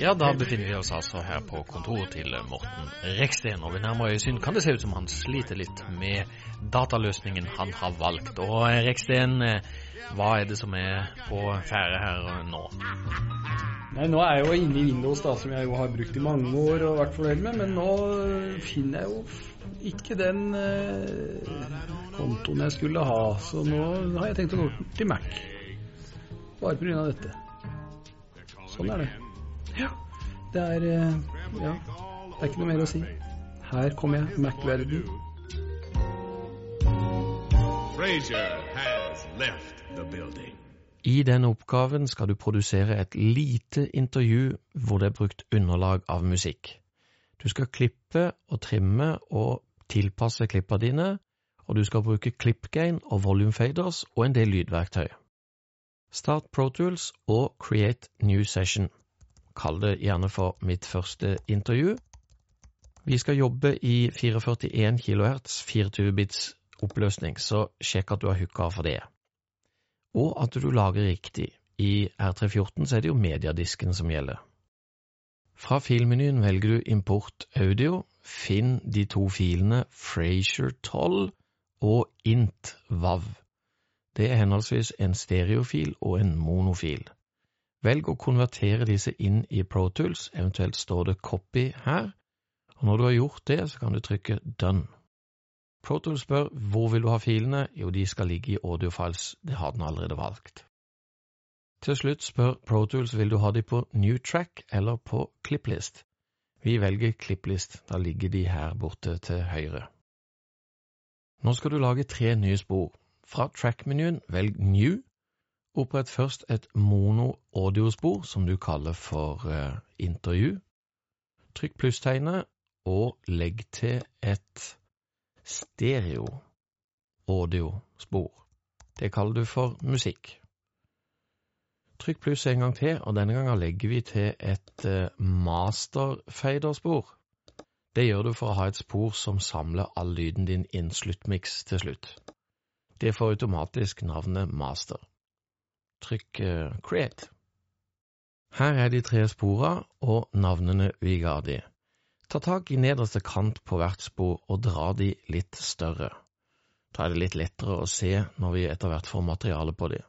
Ja, da befinner vi oss altså her på kontoret til Morten Reksten, og ved nærmere øyesyn kan det se ut som han sliter litt med dataløsningen han har valgt. Og Reksten, hva er det som er på ferde her nå? Nei, Nå er jeg jo inne i Windows, da, som jeg jo har brukt i mange år og vært fornøyd med, men nå finner jeg jo ikke den eh, kontoen jeg skulle ha, så nå har jeg tenkt å gå til Mac. Bare pga. dette. Sånn er det. Ja. Det er eh, Ja, det er ikke noe mer å si. Her kommer jeg, Mac-verden. Frazier has left the building. I denne oppgaven skal du produsere et lite intervju hvor det er brukt underlag av musikk. Du skal klippe og trimme og tilpasse klippa dine, og du skal bruke clipgain og volume faders og en del lydverktøy. Start ProTools og Create New Session. Kall det gjerne for mitt første intervju. Vi skal jobbe i 441 kHz 24 bits oppløsning, så sjekk at du har hooka for det. Og at du lager riktig. I R314 så er det jo mediadisken som gjelder. Fra filmenyen velger du import audio, finn de to filene Frazier 12 og int vav. Det er henholdsvis en stereofil og en monofil. Velg å konvertere disse inn i ProTools, eventuelt står det copy her, og når du har gjort det, så kan du trykke done. ProTools spør hvor vil du ha filene, jo de skal ligge i audiofiles, det har den allerede valgt. Til slutt spør ProTools vil du ha de på new track eller på Klipplist. Vi velger Klipplist, da ligger de her borte til høyre. Nå skal du lage tre nye spor. Fra track-menyen velg new, opprett først et mono-audiospor som du kaller for eh, intervju. Trykk plusstegnet og legg til et stereo-audiospor. Det kaller du for musikk. Trykk pluss en gang til, og denne gangen legger vi til et eh, master-fader-spor. Det gjør du for å ha et spor som samler all lyden din inn sluttmiks til slutt. Det får automatisk navnet master. Trykk uh, create. Her er de tre sporene og navnene vi ga de. Ta tak i nederste kant på hvert spor og dra de litt større. Da er det litt lettere å se når vi etter hvert får materiale på de.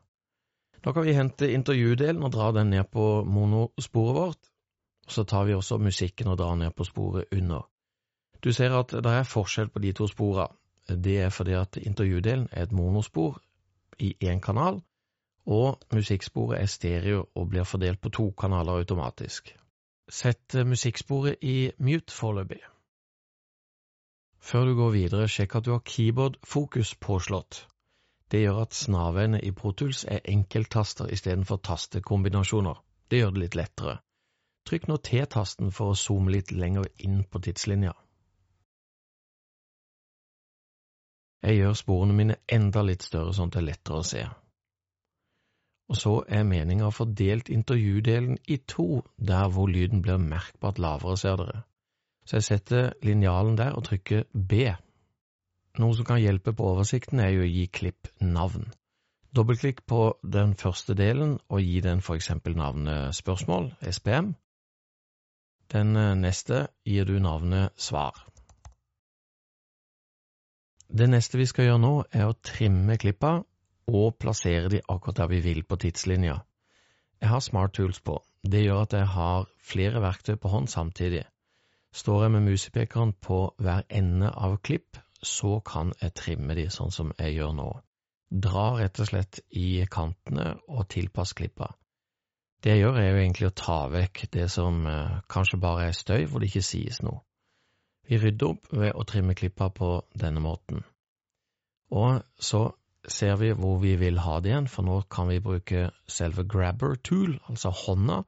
Da kan vi hente intervjudelen og dra den ned på monosporet vårt, så tar vi også musikken og drar ned på sporet under. Du ser at det er forskjell på de to sporene. Det er fordi at intervjudelen er et monospor i én kanal, og musikksporet er stereo og blir fordelt på to kanaler automatisk. Sett musikksporet i mute foreløpig. Før du går videre, sjekk at du har keyboard-fokus påslått. Det gjør at snavene i Protuls er enkelttaster istedenfor tastekombinasjoner. Det gjør det litt lettere. Trykk nå T-tasten for å zoome litt lenger inn på tidslinja. Jeg gjør sporene mine enda litt større sånn at det er lettere å se. Og så er meninga fordelt intervjudelen i to, der hvor lyden blir merkbart lavere, ser dere. Så jeg setter linjalen der og trykker B. Noe som kan hjelpe på oversikten, er jo å gi klipp navn. Dobbeltklikk på den første delen og gi den for eksempel navnet spørsmål, SPM. Den neste gir du navnet svar. Det neste vi skal gjøre nå, er å trimme klippa og plassere de akkurat der vi vil på tidslinja. Jeg har Smart Tools på. Det gjør at jeg har flere verktøy på hånd samtidig. Står jeg med musepekeren på hver ende av klipp, så kan jeg trimme de sånn som jeg gjør nå. Dra rett og slett i kantene og tilpass klippa. Det jeg gjør, er jo egentlig å ta vekk det som eh, kanskje bare er støy, hvor det ikke sies noe. Vi rydder opp ved å trimme klippa på denne måten. Og så ser vi hvor vi vil ha det igjen, for nå kan vi bruke selve grabber tool, altså hånda.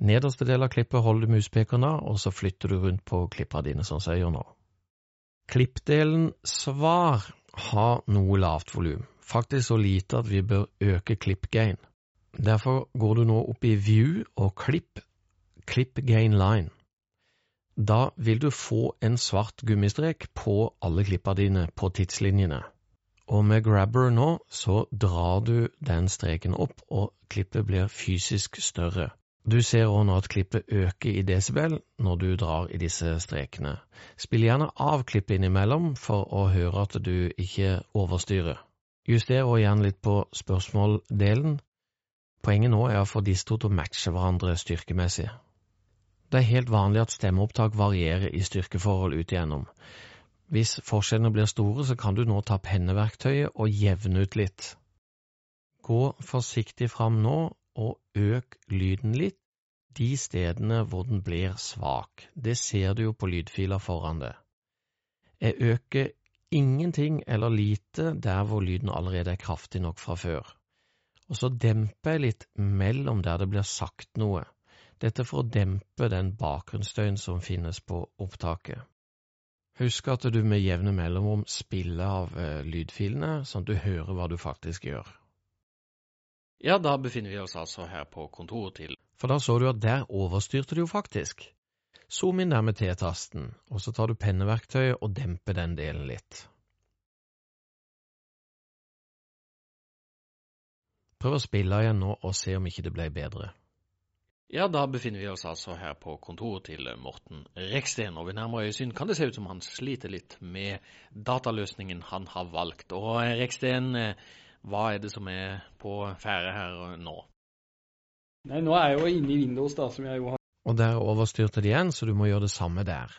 Nederste del av klippet holder du muspekeren av, og så flytter du rundt på klippa dine, sånn som jeg gjør nå. Klippdelen svar har noe lavt volum, faktisk så lite at vi bør øke klippgain. Derfor går du nå opp i view og klipp, klipp gain line. Da vil du få en svart gummistrek på alle klippa dine på tidslinjene. Og med grabber nå så drar du den streken opp, og klippet blir fysisk større. Du ser òg nå at klippet øker i desibel når du drar i disse strekene. Spill gjerne av klippet innimellom for å høre at du ikke overstyrer. Juster òg gjerne litt på spørsmåldelen. Poenget nå er å få disse to til å matche hverandre styrkemessig. Det er helt vanlig at stemmeopptak varierer i styrkeforhold ut igjennom. Hvis forskjellene blir store, så kan du nå ta penneverktøyet og jevne ut litt. Gå forsiktig fram nå og øk lyden litt de stedene hvor den blir svak. Det ser du jo på lydfila foran deg. Jeg øker ingenting eller lite der hvor lyden allerede er kraftig nok fra før. Og så demper jeg litt mellom der det blir sagt noe. Dette for å dempe den bakgrunnsstøyen som finnes på opptaket. Husk at du med jevne mellomrom spiller av eh, lydfilene, sånn at du hører hva du faktisk gjør. Ja, da befinner vi oss altså her på kontoret til For da så du at der overstyrte du jo faktisk. Zoom inn der med T-tasten, og så tar du penneverktøyet og demper den delen litt. Prøv å spille igjen nå og se om ikke det ble bedre. Ja, da befinner vi oss altså her på kontoret til Morten Reksten, og ved nærmere øyesyn kan det se ut som han sliter litt med dataløsningen han har valgt. Og Reksten, hva er det som er på ferde her nå? Nei, nå er jeg jo inne i Windows, da, som jeg jo har Og der overstyrte det igjen, så du må gjøre det samme der.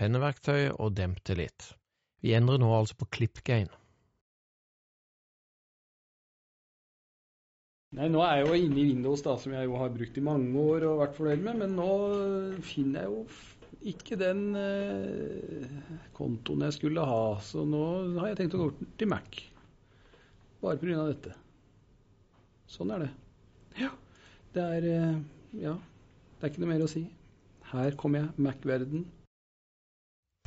Penneverktøy og dempe litt. Vi endrer nå altså på klippgain. Nei, nå er jeg jo inne i Windows, da, som jeg jo har brukt i mange år og vært fornøyd med, men nå finner jeg jo ikke den eh, kontoen jeg skulle ha, så nå har jeg tenkt å gå til Mac. Bare av dette. Sånn er det. Ja. Det er eh, Ja, det er ikke noe mer å si. Her kommer jeg, Mac-verden.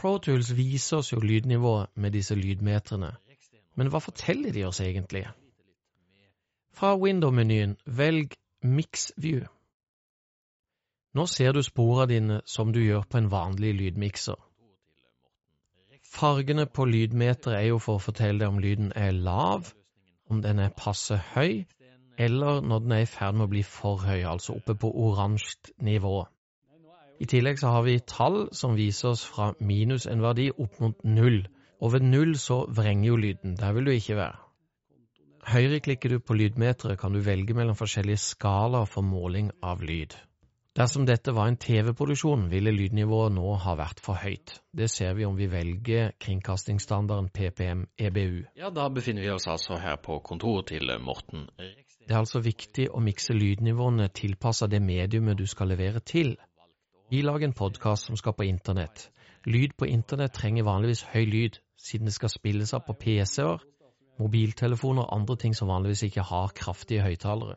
ProTools viser oss jo lydnivået med disse lydmeterne, men hva forteller de oss egentlig? Fra window-menyen velg Mix View. Nå ser du sporene dine som du gjør på en vanlig lydmikser. Fargene på lydmeteret er jo for å fortelle deg om lyden er lav, om den er passe høy, eller når den er i ferd med å bli for høy, altså oppe på oransje nivå. I tillegg så har vi tall som viser oss fra minus en verdi opp mot null, og ved null så vrenger jo lyden, der vil du ikke være. Høyreklikker du på lydmeteret, kan du velge mellom forskjellige skalaer for måling av lyd. Dersom dette var en TV-produksjon, ville lydnivået nå ha vært for høyt. Det ser vi om vi velger kringkastingsstandarden PPM EBU. Ja, da befinner vi oss altså her på kontoret til Morten Reksten. Det er altså viktig å mikse lydnivåene tilpasset det mediumet du skal levere til. Vi lager en podkast som skal på internett. Lyd på internett trenger vanligvis høy lyd, siden det skal spilles av på PC-er, mobiltelefoner og andre ting som vanligvis ikke har kraftige høyttalere.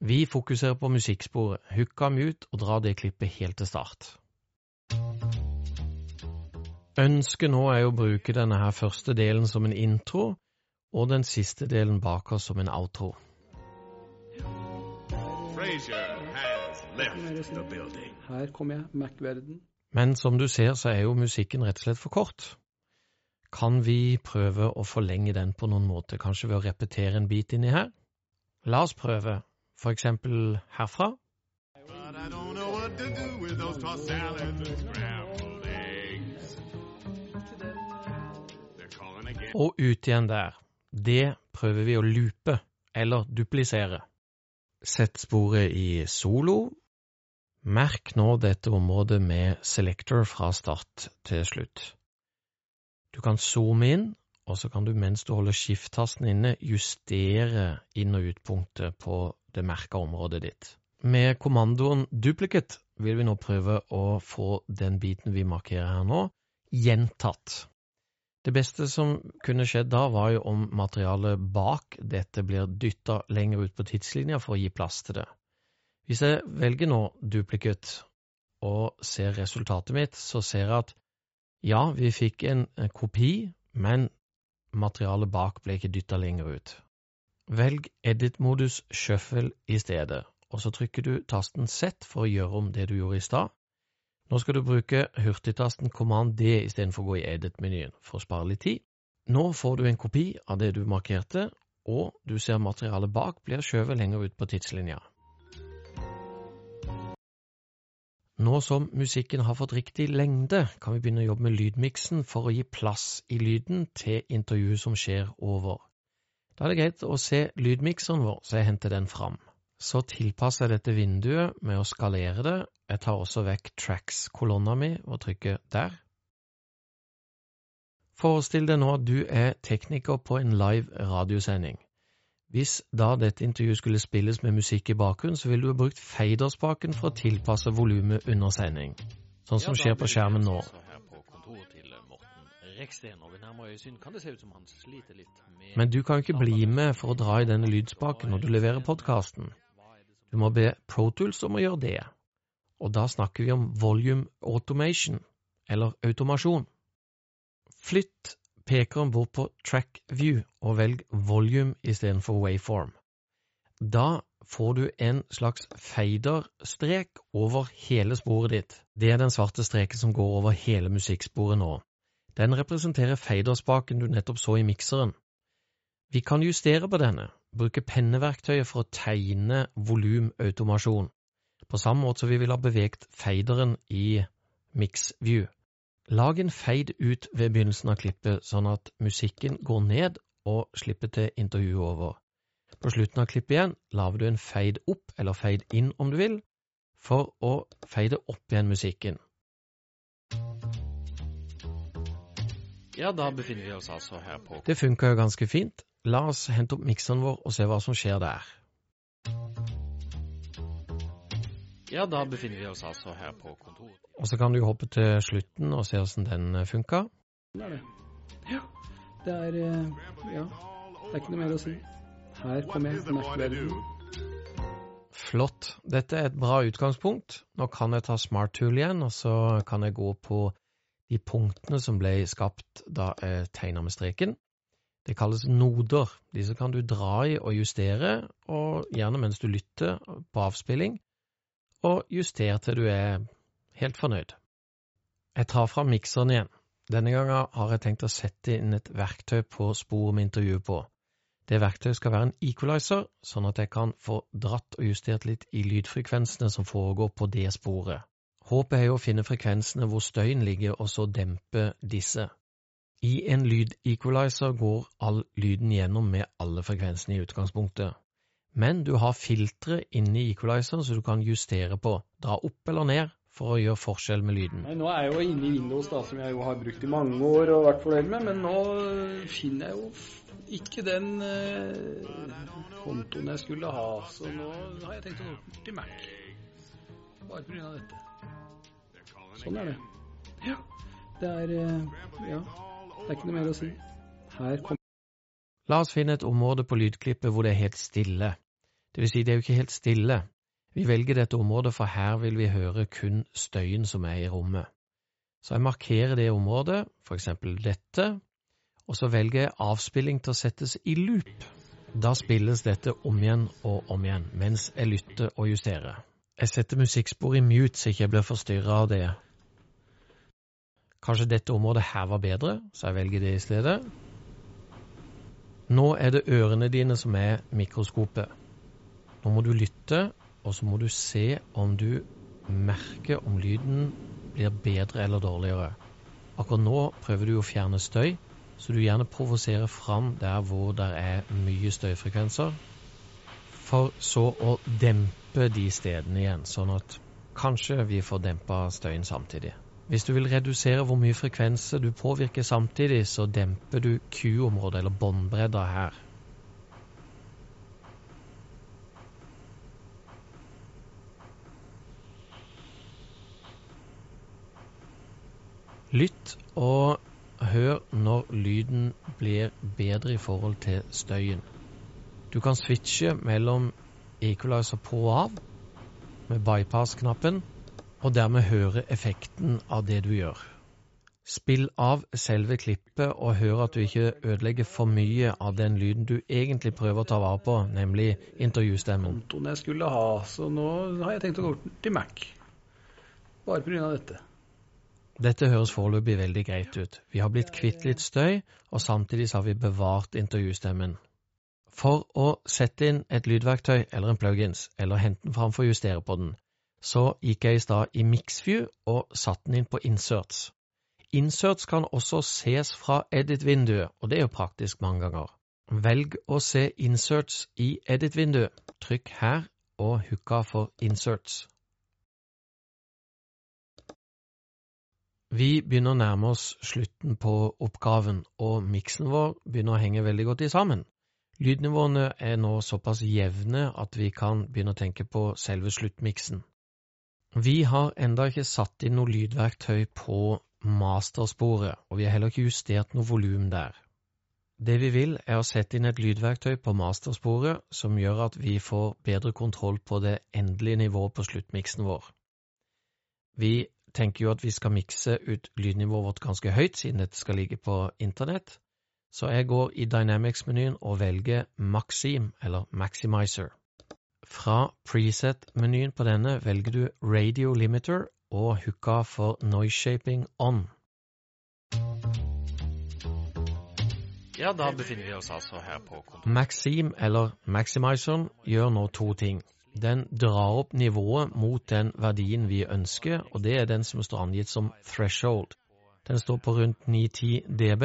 Vi fokuserer på musikksporet, hooka mute og drar det klippet helt til start. Ønsket nå er å bruke denne her første delen som en intro, og den siste delen bak oss som en outro. Her kommer jeg, Mac-verden. Men som du ser, så er jo musikken rett og slett for kort. Kan vi prøve å forlenge den på noen måte, kanskje ved å repetere en bit inni her? La oss prøve, for eksempel herfra. Og ut igjen der. Det prøver vi å loope, eller duplisere. Sett sporet i solo. Merk nå dette området med selector fra start til slutt. Du kan zoome inn, og så kan du mens du holder skift-tasten inne, justere inn- og utpunktet på det merka området ditt. Med kommandoen duplicate vil vi nå prøve å få den biten vi markerer her nå, gjentatt. Det beste som kunne skjedd da, var jo om materialet bak dette blir dytta lenger ut på tidslinja for å gi plass til det. Hvis jeg velger nå duplicate og ser resultatet mitt, så ser jeg at ja, vi fikk en eh, kopi, men materialet bak ble ikke dytta lenger ut. Velg edit-modus shuffle i stedet, og så trykker du tasten Z for å gjøre om det du gjorde i stad. Nå skal du bruke hurtigtasten Command D istedenfor å gå i edit-menyen for å spare litt tid. Nå får du en kopi av det du markerte, og du ser materialet bak blir skjøvet lenger ut på tidslinja. Nå som musikken har fått riktig lengde, kan vi begynne å jobbe med lydmiksen for å gi plass i lyden til intervjuet som skjer over. Da er det greit å se lydmikseren vår, så jeg henter den fram. Så tilpasser jeg dette vinduet med å skalere det. Jeg tar også vekk tracks-kolonna mi og trykker der. Forestill deg nå at du er tekniker på en live radiosending. Hvis da dette intervjuet skulle spilles med musikk i bakgrunnen, så ville du brukt faderspaken for å tilpasse volumet under sending, sånn som skjer på skjermen nå. Men du kan ikke bli med for å dra i denne lydspaken når du leverer podkasten. Du må be ProTools om å gjøre det, og da snakker vi om volume automation, eller automasjon. Flytt pekeren bort på Track View og velg volume istedenfor waveform. Da får du en slags fader-strek over hele sporet ditt. Det er den svarte streken som går over hele musikksporet nå. Den representerer faderspaken du nettopp så i mikseren. Vi kan justere på denne, bruke penneverktøyet for å tegne volumautomasjon, på samme måte som vi ville ha beveget faderen i Mix View. Lag en fade ut ved begynnelsen av klippet, sånn at musikken går ned og slipper til intervjuet over. På slutten av klippet igjen lager du en fade opp, eller fade inn om du vil, for å fade opp igjen musikken. Ja, da befinner vi oss altså her på Det funka jo ganske fint. La oss hente opp mikseren vår og se hva som skjer der. Ja, da befinner vi oss altså her på kontoret. Og så kan du hoppe til slutten og se hvordan den funka. Det er det. Ja. Det er eh, Ja. Det er ikke noe mer å si. Her kommer jeg. Merkverden. Flott. Dette er et bra utgangspunkt. Nå kan jeg ta Smart Tool igjen, og så kan jeg gå på de punktene som ble skapt da jeg tegna med streken. Det kalles noder. Disse kan du dra i og justere, og gjerne mens du lytter på avspilling, og juster til du er helt fornøyd. Jeg tar fram mikseren igjen. Denne gangen har jeg tenkt å sette inn et verktøy på sporet med intervjuet på. Det verktøyet skal være en equalizer, sånn at jeg kan få dratt og justert litt i lydfrekvensene som foregår på det sporet. Håpet er jo å finne frekvensene hvor støyen ligger, og så dempe disse. I en lydequalizer går all lyden gjennom med alle frekvensene i utgangspunktet. Men du har filtre inne i equalizeren som du kan justere på, dra opp eller ned for å gjøre forskjell med lyden. Nei, nå er jeg jo inne i Windows, da, som jeg jo har brukt i mange år og vært fornøyd med, men nå finner jeg jo ikke den eh, kontoen jeg skulle ha, så nå har jeg tenkt å gå til Mac. Bare av dette. Sånn er det. Ja. Det er eh, Ja. Det er ikke noe mer å si. Her kommer La oss finne et område på lydklippet hvor det er helt stille. Det vil si, det er jo ikke helt stille. Vi velger dette området, for her vil vi høre kun støyen som er i rommet. Så jeg markerer det området, for eksempel dette, og så velger jeg avspilling til å settes i loop. Da spilles dette om igjen og om igjen, mens jeg lytter og justerer. Jeg setter musikkspor i mute så ikke jeg blir forstyrra av det. Kanskje dette området her var bedre, så jeg velger det i stedet. Nå er det ørene dine som er mikroskopet. Nå må du lytte, og så må du se om du merker om lyden blir bedre eller dårligere. Akkurat nå prøver du å fjerne støy, så du gjerne provoserer fram der hvor det er mye støyfrekvenser, for så å dempe de stedene igjen, sånn at kanskje vi får dempa støyen samtidig. Hvis du vil redusere hvor mye frekvenser du påvirker samtidig, så demper du Q-området, eller båndbredda her. Lytt og hør når lyden blir bedre i forhold til støyen. Du kan switche mellom equalizer på og av med bypass-knappen, og dermed høre effekten av det du gjør. Spill av selve klippet og hør at du ikke ødelegger for mye av den lyden du egentlig prøver å ta vare på, nemlig intervjustemmen. kontoen jeg skulle ha, så nå har jeg tenkt å gå til Mac. Bare av dette. Dette høres foreløpig veldig greit ut. Vi har blitt kvitt litt støy, og samtidig har vi bevart intervjustemmen. For å sette inn et lydverktøy eller en plugins, eller hente den fram for å justere på den, så gikk jeg i stad i Mixview og satte den inn på inserts. Inserts kan også ses fra edit-vinduet, og det er jo praktisk mange ganger. Velg å se inserts i edit-vinduet. Trykk her og hooka for inserts. Vi begynner å nærme oss slutten på oppgaven, og miksen vår begynner å henge veldig godt i sammen. Lydnivåene er nå såpass jevne at vi kan begynne å tenke på selve sluttmiksen. Vi har enda ikke satt inn noe lydverktøy på mastersporet, og vi har heller ikke justert noe volum der. Det vi vil, er å sette inn et lydverktøy på mastersporet som gjør at vi får bedre kontroll på det endelige nivået på sluttmiksen vår. Vi tenker jo at vi skal mikse ut lydnivået vårt ganske høyt, siden dette skal ligge på internett, så jeg går i Dynamics-menyen og velger Maxim, eller Maximizer. Fra preset-menyen på denne velger du Radio Limiter og hooka for Noise Shaping On. Ja, da befinner vi oss altså her på. Maxim, eller Maximizeren, gjør nå to ting. Den drar opp nivået mot den verdien vi ønsker, og det er den som står angitt som threshold. Den står på rundt 9-10 dB,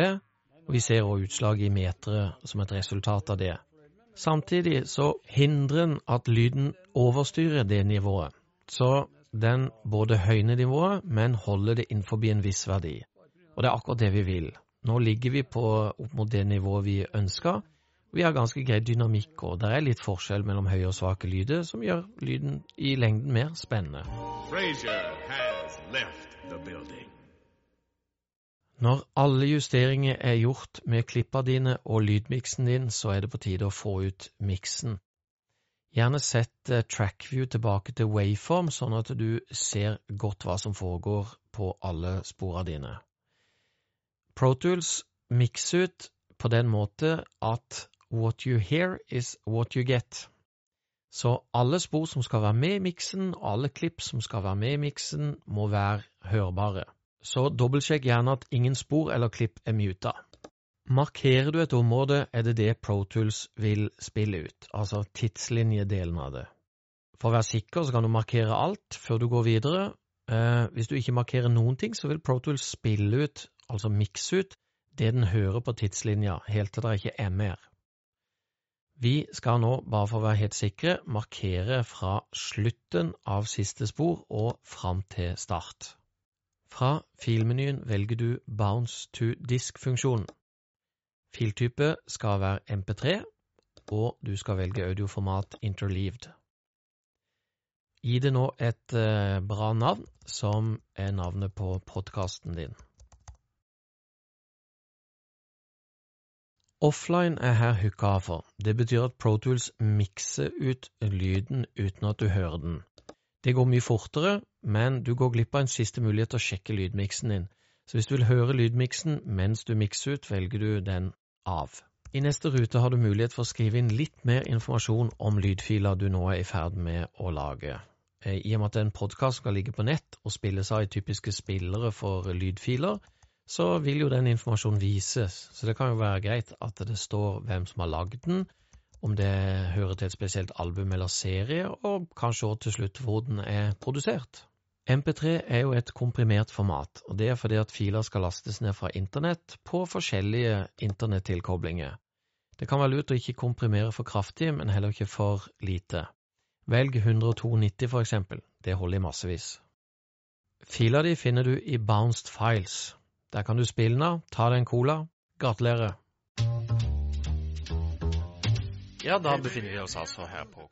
og vi ser også utslag i metere som et resultat av det. Samtidig så hindrer den at lyden overstyrer det nivået, så den både høyner nivået, men holder det innenfor en viss verdi. Og det er akkurat det vi vil. Nå ligger vi på opp mot det nivået vi ønsker, vi har ganske grei dynamikk, og det er litt forskjell mellom høye og svake lyder, som gjør lyden i lengden mer spennende. Frazier has left the building. Når alle justeringer er gjort med klippa dine og lydmiksen din, så er det på tide å få ut miksen. Gjerne sett eh, trackview tilbake til waveform, sånn at du ser godt hva som foregår på alle sporene dine. ProTools mikser ut på den måte at what you hear is what you get. Så alle spor som skal være med i miksen, og alle klipp som skal være med i miksen, må være hørbare. Så dobbeltsjekk gjerne at ingen spor eller klipp er muta. Markerer du et område, er det det ProTools vil spille ut, altså tidslinjedelen av det. For å være sikker så kan du markere alt før du går videre. Eh, hvis du ikke markerer noen ting, så vil ProTools spille ut, altså mikse ut, det den hører på tidslinja, helt til det ikke er mer. Vi skal nå, bare for å være helt sikre, markere fra slutten av siste spor og fram til start. Fra filmenyen velger du Bounce to disk-funksjonen. Filtype skal være MP3, og du skal velge audioformat interleaved. Gi det nå et eh, bra navn, som er navnet på podkasten din. Offline er her hooka for. Det betyr at ProTools mikser ut lyden uten at du hører den. Det går mye fortere, men du går glipp av en siste mulighet til å sjekke lydmiksen din. Så hvis du vil høre lydmiksen mens du mikser ut, velger du den av. I neste rute har du mulighet for å skrive inn litt mer informasjon om lydfiler du nå er i ferd med å lage. Eh, I og med at en podkast skal ligge på nett og spilles av i typiske spillere for lydfiler, så vil jo den informasjonen vises. Så det kan jo være greit at det står hvem som har lagd den, om det hører til et spesielt album eller serie, og kanskje også til slutt hvor den er produsert. MP3 er jo et komprimert format, og det er fordi at filer skal lastes ned fra internett på forskjellige internettilkoblinger. Det kan være lurt å ikke komprimere for kraftig, men heller ikke for lite. Velg 192 for eksempel, det holder i massevis. Fila di finner du i Bounced Files. Der kan du spille den av, ta deg en cola. Gratulerer. Ja, da befinner vi oss altså her på